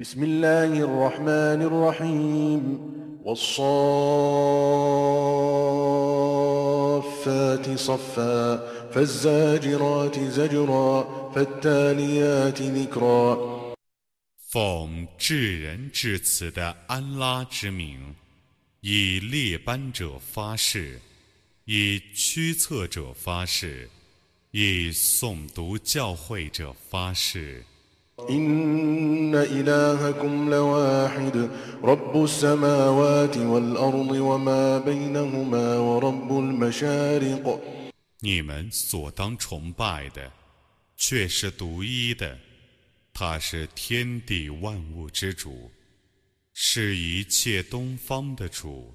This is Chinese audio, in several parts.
بسم الله الرحمن الرحيم والصافات صفا فالزاجرات زجرا فالتاليات ذكرا 奉至仁至慈的安拉之名，以列班者发誓，以驱策者发誓，以诵读教诲者发誓。 إن إلهكم لواحد رب السماوات والأرض وما بينهما ورب المشارق 你们所当崇拜的，却是独一的，他是天地万物之主，是一切东方的主。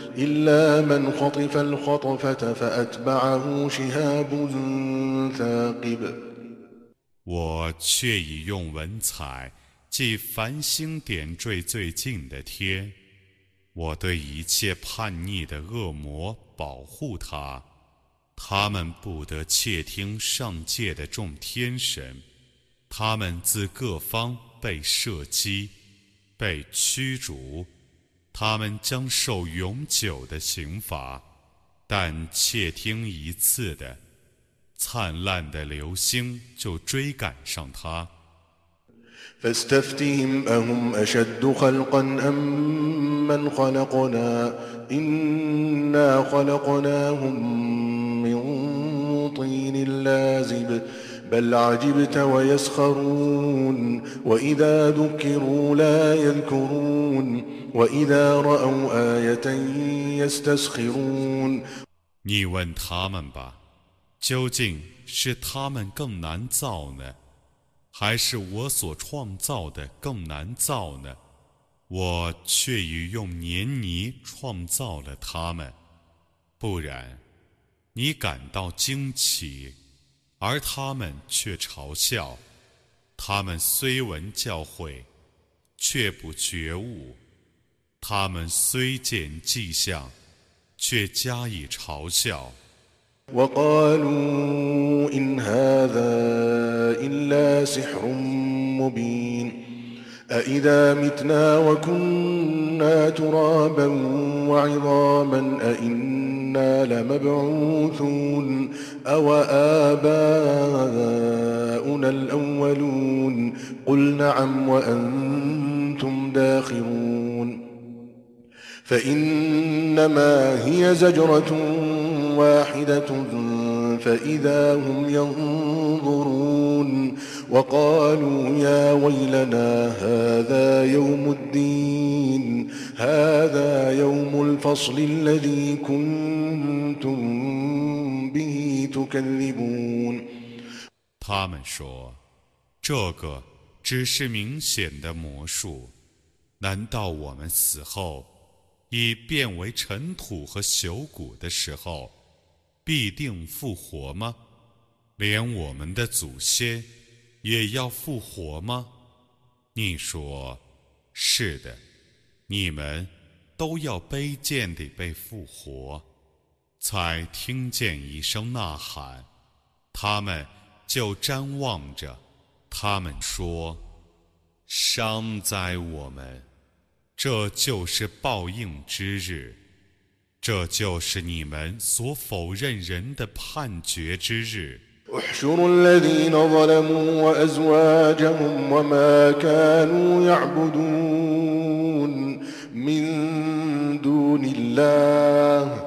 إلا من خطف الخطفة فأتبعه شهاب ثاقب 我却已用文采即繁星点缀最近的天，我对一切叛逆的恶魔保护他，他们不得窃听上界的众天神，他们自各方被射击，被驱逐， 他们将受永久的刑罚，但窃听一次的。灿烂的流星就追赶上他。 فاستفتهم أهم أشد خلقا أم من خلقنا إنا خلقناهم من طين لازب بل عجبت ويسخرون وإذا ذكروا لا يذكرون وإذا رأوا آية يستسخرون 你问他们吧，究竟是他们更难造呢，还是我所创造的更难造呢？我却已用黏泥创造了他们，不然，你感到惊奇， 而他们却嘲笑。他们虽闻教诲，却不觉悟；他们虽见迹象，却加以嘲笑。 وقالوا إن هذا إلا سحر مبين أإذا متنا وكنا ترابا وعظاما أإنا لمبعوثون أو آباؤنا الأولون قل نعم وأنتم داخرون فإنما هي زجرة واحدة فإذا هم ينظرون وقالوا يا ويلنا هذا يوم الدين هذا يوم الفصل الذي كنتم 他们说：“这个只是明显的魔术。难道我们死后已变为尘土和朽骨的时候，必定复活吗？连我们的祖先也要复活吗？”你说：“是的，你们都要卑贱地被复活。”才听见一声呐喊，他们就瞻望着，他们说：“伤哉我们！这就是报应之日，这就是你们所否认人的判决之日。” احشروا الذين ظلموا وأزواجهم وما كانوا يعبدون من دون الله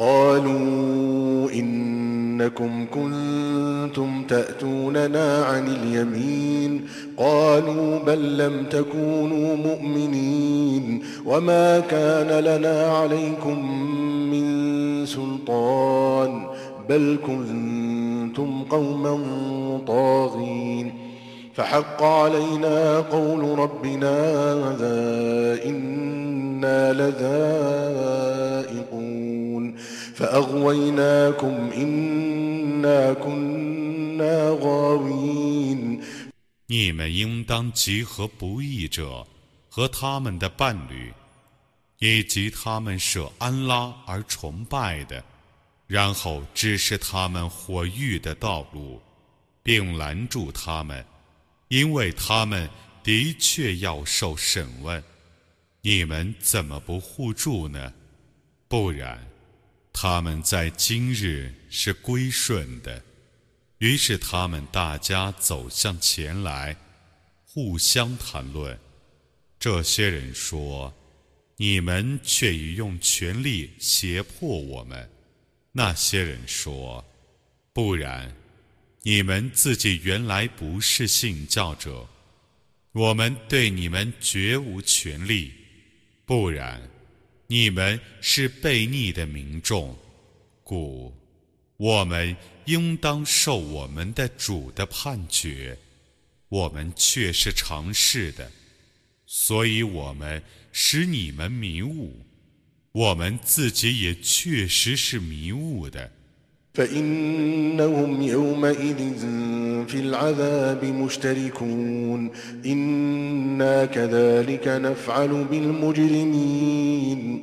قالوا إن إنكم كنتم تأتوننا عن اليمين. قالوا بل لم تكونوا مؤمنين. وما كان لنا عليكم من سلطان. بل كنتم قوما طاغين. فحق علينا قول ربنا إنا لذائقون. فأغويناكم إنا كنا غاوين 你们应当集合不义者和他们的伴侣，以及他们舍安拉而崇拜的，然后指示他们火狱的道路，并拦住他们，因为他们的确要受审问。你们怎么不护住呢？不然， 他们在今日是归顺的。于是他们大家走向前来，互相谈论。这些人说：“你们却已用权力胁迫我们。”那些人说：“不然，你们自己原来不是信教者，我们对你们绝无权利。不然，你们是悖逆的民众，故我们。”应当受我们的主的判决，我们却是尝试的，所以我们使你们迷雾，我们自己也确实是迷雾的。فإنهم يومئذ في العذاب مشتركون. إنا كذلك نفعل بالمجرمين.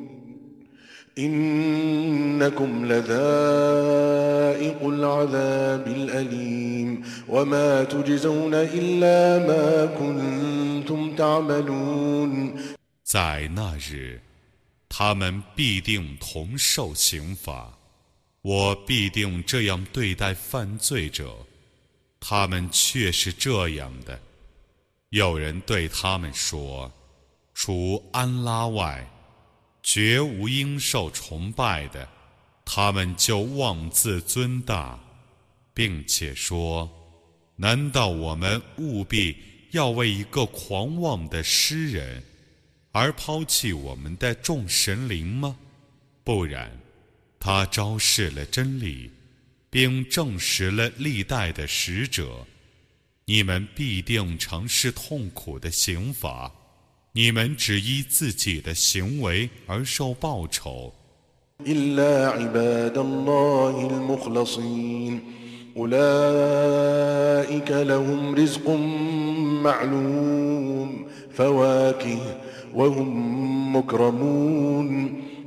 إنكم لذائق العذاب الأليم وما تجزون إلا ما كنتم تعملون 在那日，他们必定同受刑罚。我必定这样对待犯罪者。他们却是这样的。有人对他们说：“除安拉外。” 绝无应受崇拜的，他们就妄自尊大，并且说：“难道我们务必要为一个狂妄的诗人而抛弃我们的众神灵吗？不然，他昭示了真理，并证实了历代的使者，你们必定尝试痛苦的刑罚。”你们只依自己的行为而受报酬。إلا عباد الله المخلصين أولئك لهم رزق معلوم فواكه وهم مكرمون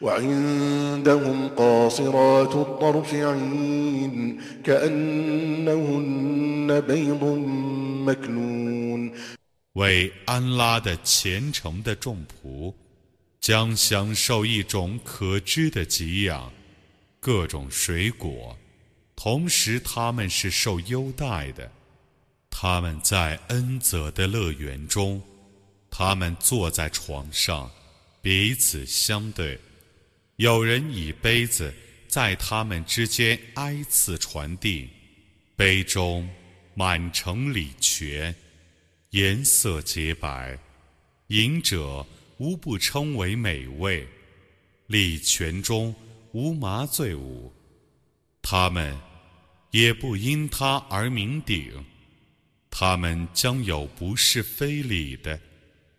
وعندهم قاصرات الطرف عين كأنهن بيض 为安拉的虔诚的众仆，将享受一种可知的给养，各种水果，同时他们是受优待的。他们在恩泽的乐园中，他们坐在床上，彼此相对。 有人以杯子在他们之间挨次传递，杯中。满城礼泉，颜色洁白，饮者无不称为美味。礼泉中无麻醉物，他们也不因他而名鼎。他们将有不是非礼的、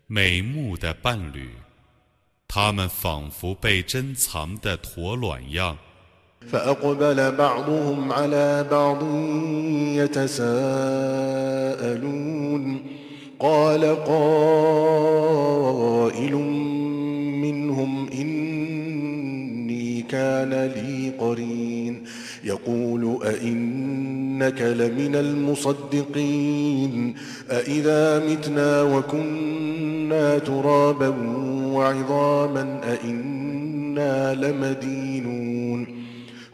美目的伴侣，他们仿佛被珍藏的驼卵样。 فأقبل بعضهم على بعض يتساءلون قال قائل منهم إني كان لي قرين يقول أئنك لمن المصدقين أإذا متنا وكنا ترابا وعظاما أئنا لمدينون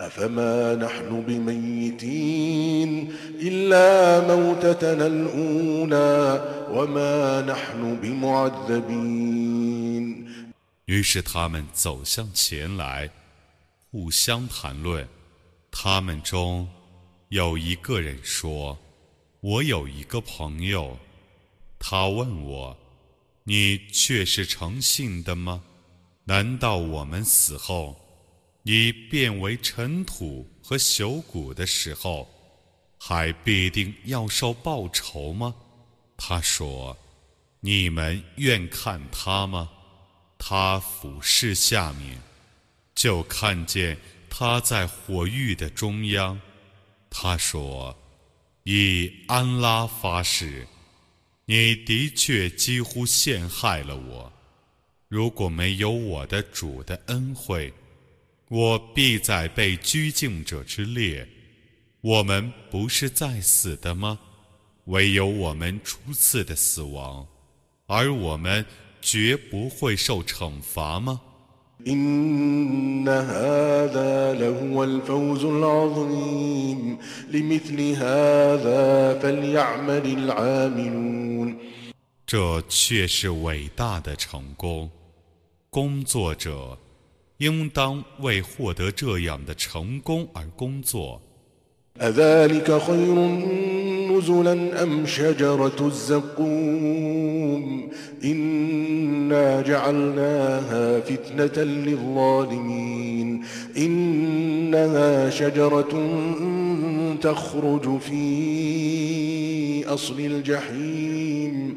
أفما نحن بميتين إلا موتتنا الأولى وما نحن بمعذبين 于是他们走向前来，互相谈论。他们中有一个人说：“我有一个朋友，他问我，你却是诚信的吗？难道我们死后， 你变为尘土和朽骨的时候，还必定要受报酬吗？”他说：“你们愿看他吗？”他俯视下面，就看见他在火域的中央。他说：“以安拉发誓，你的确几乎陷害了我。如果没有我的主的恩惠，我必在被拘禁者之列。我们不是在死的吗？唯有我们初次的死亡，而我们。”绝不会受惩罚吗？ إن هذا لهو الفوز العظيم لمثل هذا فليعمل العاملون 这却是伟大的成功，工作者 应当为获得这样的成功而工作。 أذلك خير نزلا أم شجرة الزقوم إنا جعلناها فتنة للظالمين إنها شجرة تخرج في أصل الجحيم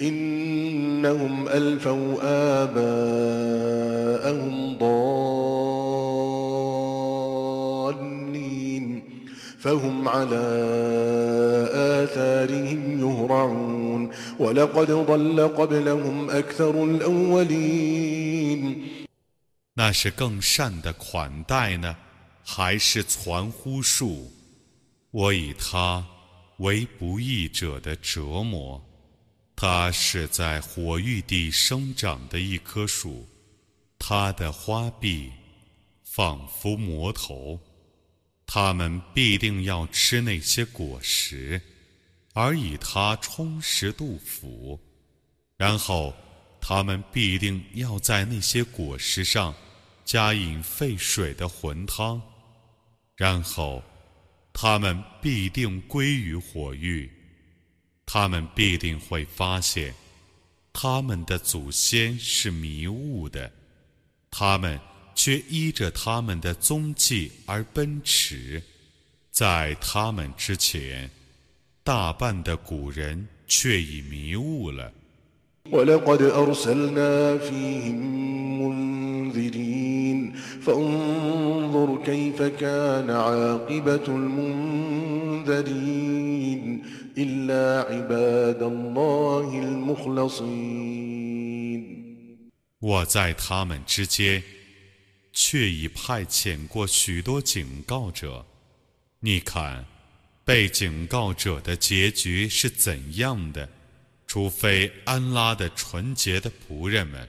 إنهم ألفوا آباءهم ضالين فهم على آثارهم يهرعون ولقد ضل قبلهم أكثر الأولين 那是更善的款待呢，还是传呼术？我以它为不义者的折磨。 它是在火域地生长的一棵树，它的花臂仿佛魔头。他们必定要吃那些果实，而以它充实肚腹。然后，他们必定要在那些果实上加饮沸水的浑汤。然后，他们必定归于火域。他们必定会发现，他们的祖先是迷雾的，他们。却依着他们的踪迹而奔驰，在他们之前，大半的古人却已迷雾了。 ولقد أرسلنا فيهم منذرين فانظر كيف كان عاقبة المنذرين إلا عباد الله المخلصين 我在他们之间。 却已派遣过许多警告者。你看，被警告者的结局是怎样的？除非安拉的纯洁的仆人们。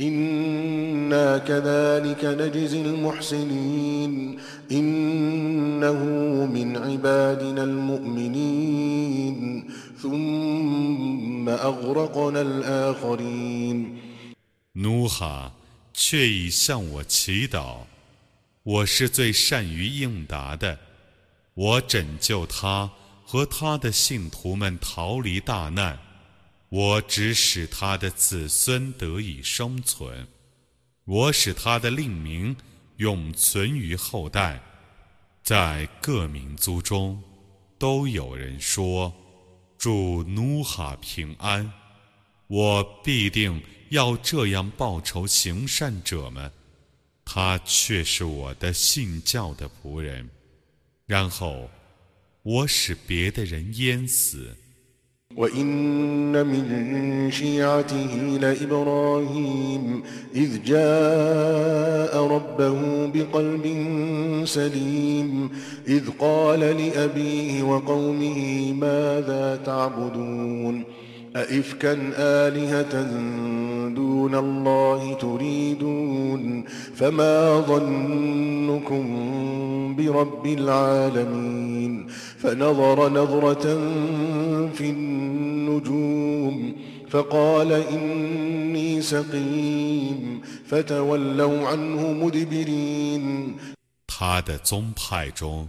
انا كذلك نجزي المحسنين انه من عبادنا المؤمنين ثم اغرقنا الاخرين 努哈却已向我祈祷，我是最善于应答的。我拯救他和他的信徒们逃离大难。 我只使他的子孙得以生存，我使他的令名永存于后代。在各民族中，都有人说：“祝努哈平安。”我必定要这样报仇行善者们。他却是我的信教的仆人。然后，我使别的人淹死。وإن من شيعته لإبراهيم إذ جاء ربه بقلب سليم إذ قال لأبيه وقومه ماذا تعبدون أئفكا آلهة دون الله تريدون فما ظنكم برب العالمين فنظر نظرة في النجوم فقال إني سقيم فتولوا عنه مدبرين 他的宗派中，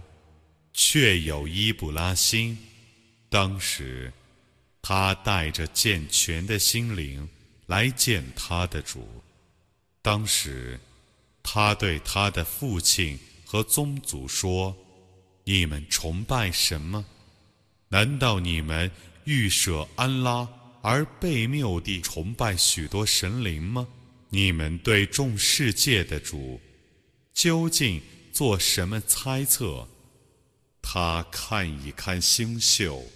却有伊布拉欣。当时， 他带着健全的心灵来见他的主。当时，他对他的父亲和宗族说：“你们崇拜什么？难道你们欲舍安拉而被谬地崇拜许多神灵吗？你们对众世界的主究竟？”做什么猜测？他看一看星宿，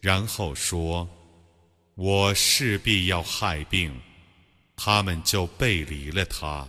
然后说：“我势必要害病。”他们就背离了他。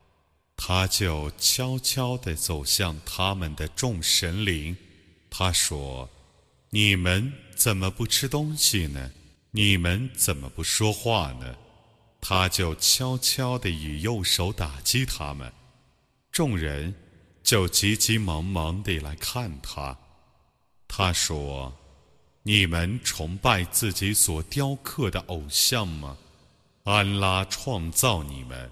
他就悄悄地走向他们的众神灵，他说：“你们怎么不吃东西呢？你们怎么不说话呢？”他就悄悄地以右手打击他们，众人就急急忙忙地来看他。他说：“你们崇拜自己所雕刻的偶像吗？安拉创造你们。”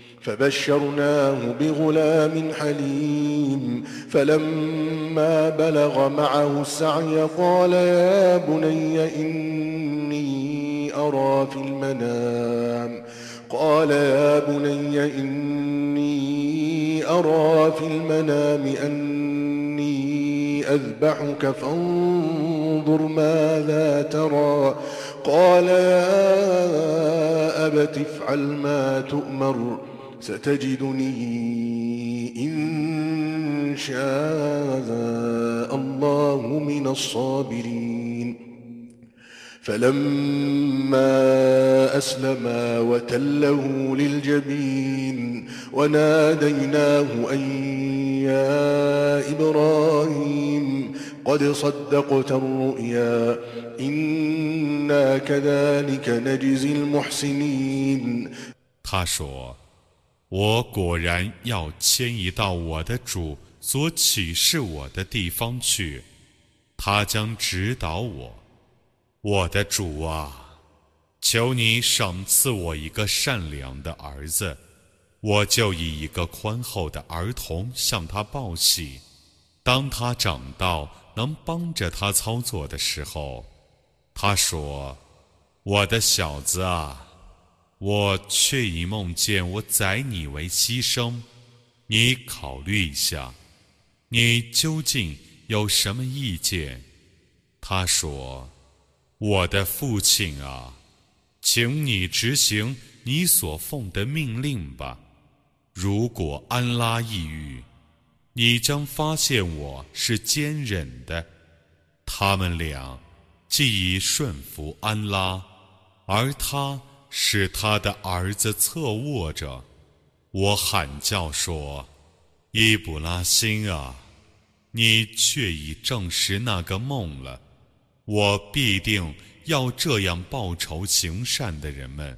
فبشرناه بغلام حليم فلما بلغ معه السعي قال يا بني إني أرى في المنام قال يا بني إني أرى في المنام أني أذبحك فانظر ماذا ترى قال يا أبت افعل ما تؤمر ستجدني إن شاء الله من الصابرين. فلما أسلما وتله للجبين وناديناه أن يا إبراهيم قد صدقت الرؤيا إنا كذلك نجزي المحسنين. 他说：“我果然要迁移到我的主所启示我的地方去，他将指导我。我的主啊，求你赏赐我一个善良的儿子，我就以一个宽厚的儿童向他报喜。当他长到能帮着他操作的时候，他说：‘我的小子啊，我却已梦见我宰你为牺牲。你考虑一下，你究竟有什么意见？’他说。”我的父亲啊，请你执行你所奉的命令吧。如果安拉抑郁，你将发现我是坚忍的。他们俩既已顺服安拉，而他是他的儿子侧卧着，我喊叫说：“伊布拉辛啊，你却已证实那个梦了。”我必定要这样报仇行善的人们。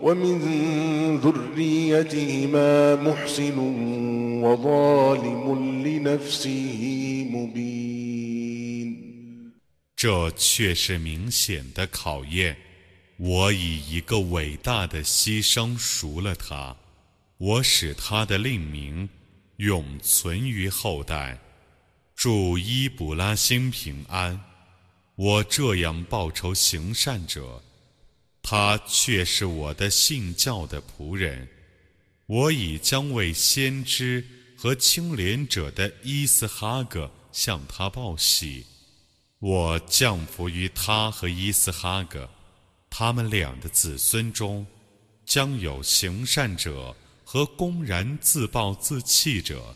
ومن ذريتهما محسن وظالم لنفسه مبين 这却是明显的考验。我以一个伟大的牺牲赎了他，我使他的令名永存于后代。祝伊卜拉欣平安。我这样报仇行善者， 他却是我的信教的仆人。我已将为先知和清廉者的伊斯哈格向他报喜。我降服于他和伊斯哈格，他们俩的子孙中，将有行善者和公然自暴自弃者。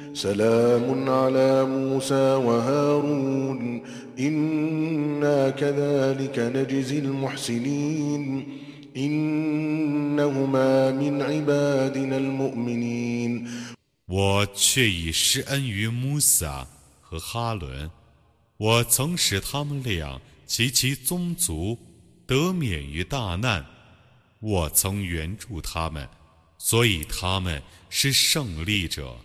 سلام على موسى وهارون إنا كذلك نجزي المحسنين إنهما من عبادنا المؤمنين 我却已施恩于穆萨和哈伦，我曾使他们俩及其宗族得免于大难，我曾援助他们，所以他们是胜利者。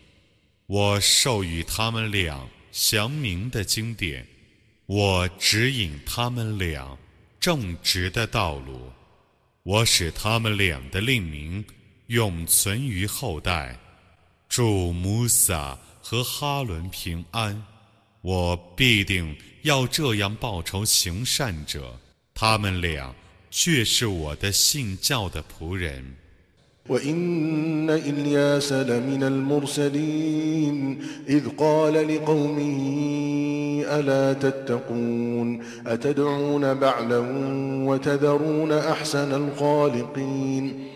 我授予他们俩祥明的经典，我指引他们俩正直的道路，我使他们俩的令名永存于后代。祝穆萨和哈伦平安，我必定要这样报仇行善者，他们俩却是我的信教的仆人。وإن إلياس لمن المرسلين إذ قال لقومه ألا تتقون أتدعون بعلا وتذرون أحسن الخالقين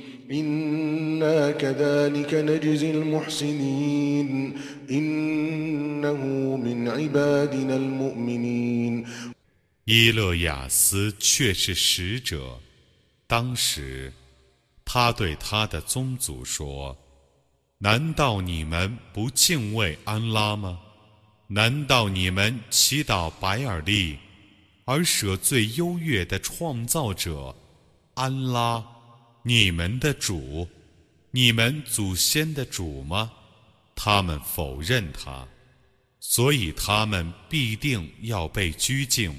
إنا كذلك نجزي المحسنين إنه من عبادنا المؤمنين 伊勒雅斯却是使者。当时，他对他的宗族说：“难道你们不敬畏安拉吗？难道你们祈祷白尔利，而舍最优越的创造者安拉， 你们的主，你们祖先的主吗？他们否认他，所以他们必定要被拘禁。”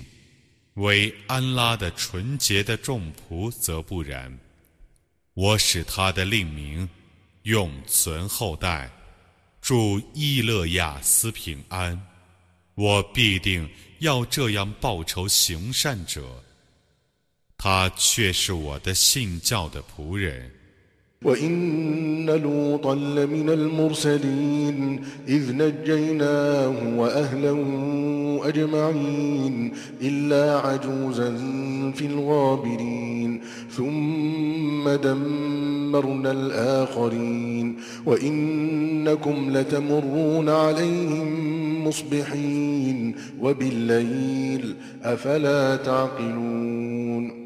为安拉的纯洁的众仆则不然，我使他的令名永存后代，祝伊勒亚斯平安。我必定要这样报仇行善者，他却是我的信教的仆人。وإن لوطا لمن المرسلين إذ نجيناه وأهله أجمعين إلا عجوزا في الغابرين ثم دمرنا الآخرين وإنكم لتمرون عليهم مصبحين وبالليل أفلا تعقلون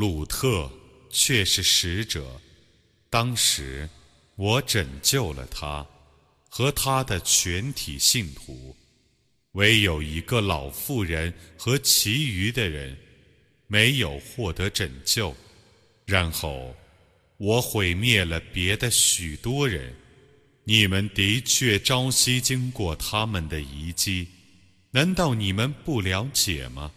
鲁特却是使者。当时，我拯救了他和他的全体信徒，唯有一个老妇人和其余的人没有获得拯救。然后，我毁灭了别的许多人。你们的确朝夕经过他们的遗迹，难道你们不了解吗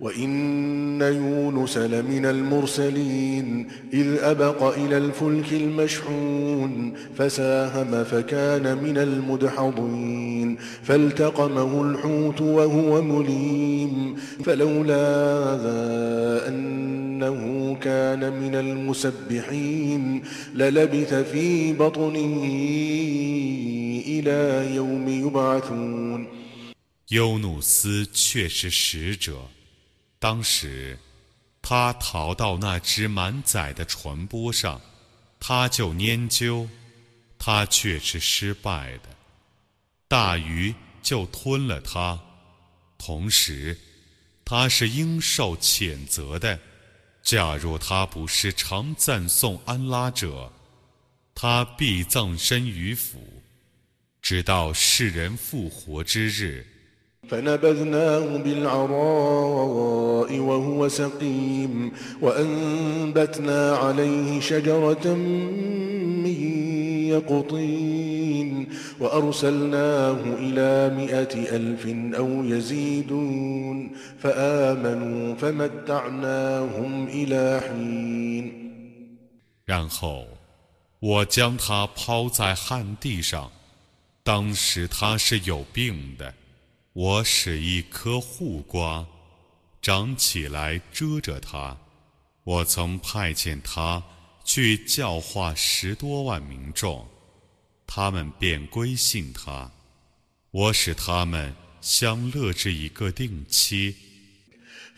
？وإن يونس لمن المرسلين إذ أبق إلى الفلك المشحون فساهم فكان من المدحضين فالتقمه الحوت وهو مليم فلولا ذا أنه كان من المسبحين للبث في بطنه إلى يوم يبعثون 优努斯却是使者。 当时，他逃到那只满载的船舶上，他就研究，他却是失败的。大鱼就吞了他，同时，他是应受谴责的。假若他不是常赞颂安拉者，他必葬身于府，直到世人复活之日。فنبذناه بالعراء وهو سقيم وأنبتنا عليه شجرة من يقطين وأرسلناه إلى مئة ألف أو يزيدون فآمنوا فمتعناهم إلى حين 然后，我将他抛在旱地上，当时他是有病的。 我使一颗护瓜长起来遮着它，我曾派遣他去教化十多万民众，他们便归信他。我使他们相乐至一个定期。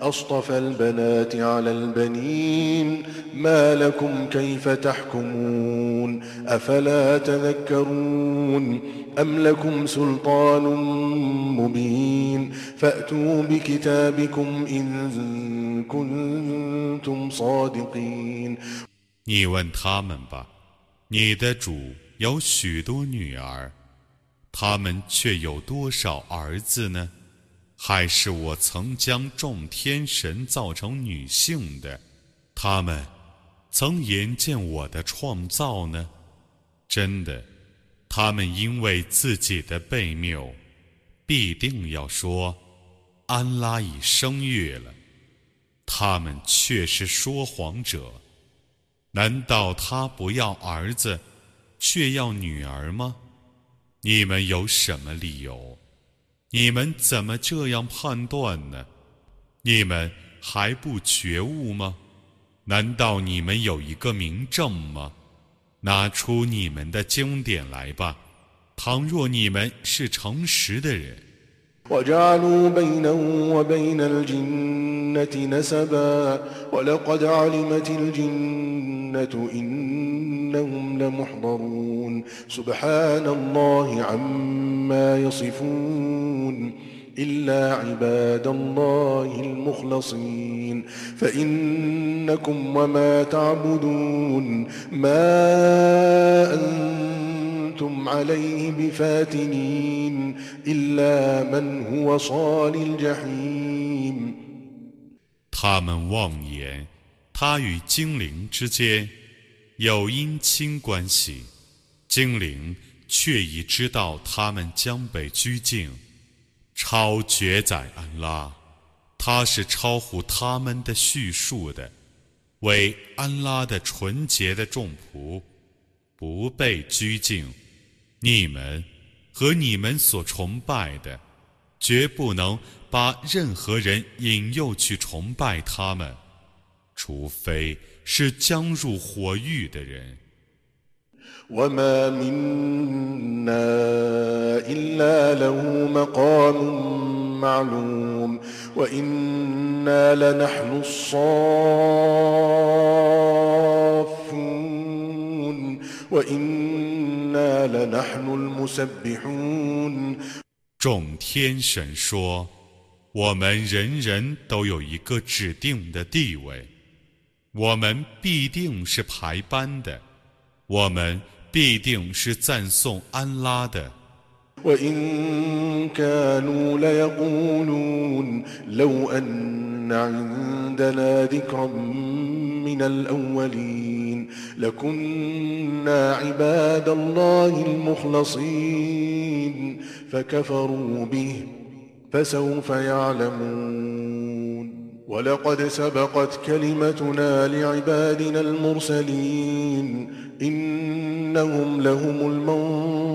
أصطفى البنات على البنين ما لكم كيف تحكمون أفلا تذكرون أم لكم سلطان مبين فأتوا بكتابكم إن كنتم صادقين 你问他们吧，你的主有许多女儿，他们却有多少儿子呢？ 还是我曾将众天神造成女性的，他们曾眼见我的创造呢？真的，他们因为自己的悖谬，必定要说：“安拉已生育了。”他们却是说谎者。难道他不要儿子，却要女儿吗？你们有什么理由？你们怎么这样判断呢？你们还不觉悟吗？难道你们有一个明证吗？拿出你们的经典来吧！倘若你们是诚实的人。وجعلوا بينه وبين الجنة نسبا ولقد علمت الجنة إنهم لمحضرون. سبحان الله عما يصفون. إلا عباد الله المخلصين فإنكم وما تعبدون ما أنتم عليه بفاتنين إلا من هو صال الجحيم 他们妄言，他与精灵之间有姻亲关系，精灵却已知道他们将被拘禁。 超绝宰安拉，他是超乎他们的叙述的，为安拉的纯洁的众仆，不被拘禁。你们和你们所崇拜的，绝不能把任何人引诱去崇拜他们，除非是将入火狱的人。وما منا إلا له مقام معلوم وإنا لنحن الصافون وإنا لنحن المسبحون 众天神说：“我们人人都有一个指定的地位，我们必定是排班的， ”我们。”必定是赞颂安拉的。وإن كانوا ليقولون لو أن عندنا ذكرا من الأولين لكنا عباد الله المخلصين فكفروا به فسوف يعلمون ولقد سبقت كلمتنا لعبادنا المرسلين إنهم لهم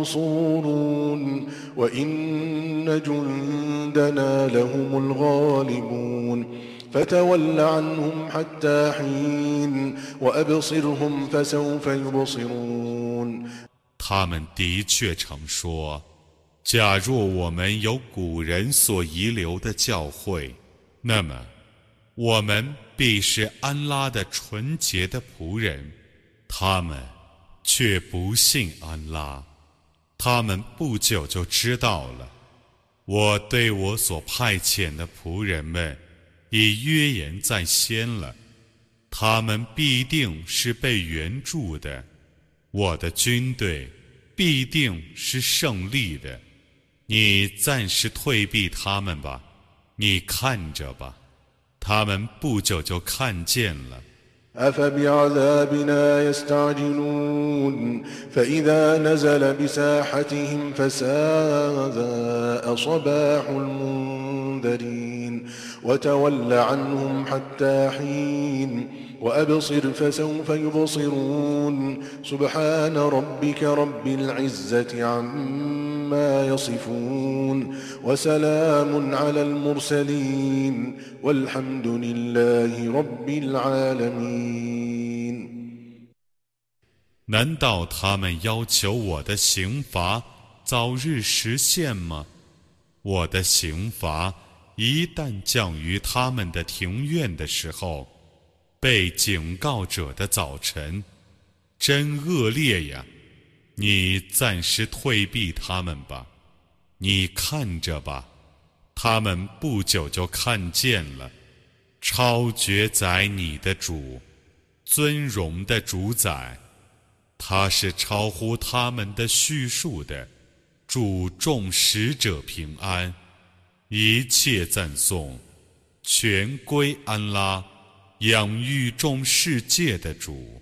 المنصورون وإن جندنا لهم الغالبون فتول عنهم حتى حين وأبصرهم فسوف يبصرون 他们的确曾说：“假若我们有古人所遗留的教诲，那么 我们必是安拉的纯洁的仆人。”他们却不信安拉，他们不久就知道了。我对我所派遣的仆人们已约言在先了，他们必定是被援助的，我的军队必定是胜利的。你暂时退避他们吧，你看着吧，他们不久就看见了。أفبعذابنا يستعجلون فإذا نزل بساحتهم فساء صباح المنذرين وتول عنهم حتى حين وأبصر فسوف يبصرون سبحان ربك رب العزة عما يصفون وسلام على المرسلين والحمد لله رب العالمين 难道他们要求我的刑罚早日实现吗？我的刑罚一旦降于他们的庭院的时候，被警告者的早晨，真恶劣呀！ 你暂时退避他们吧，你看着吧，他们不久就看见了。超绝宰你的主，尊荣的主宰，他是超乎他们的叙述的。主众使者平安，一切赞颂全归安拉。养育众世界的主。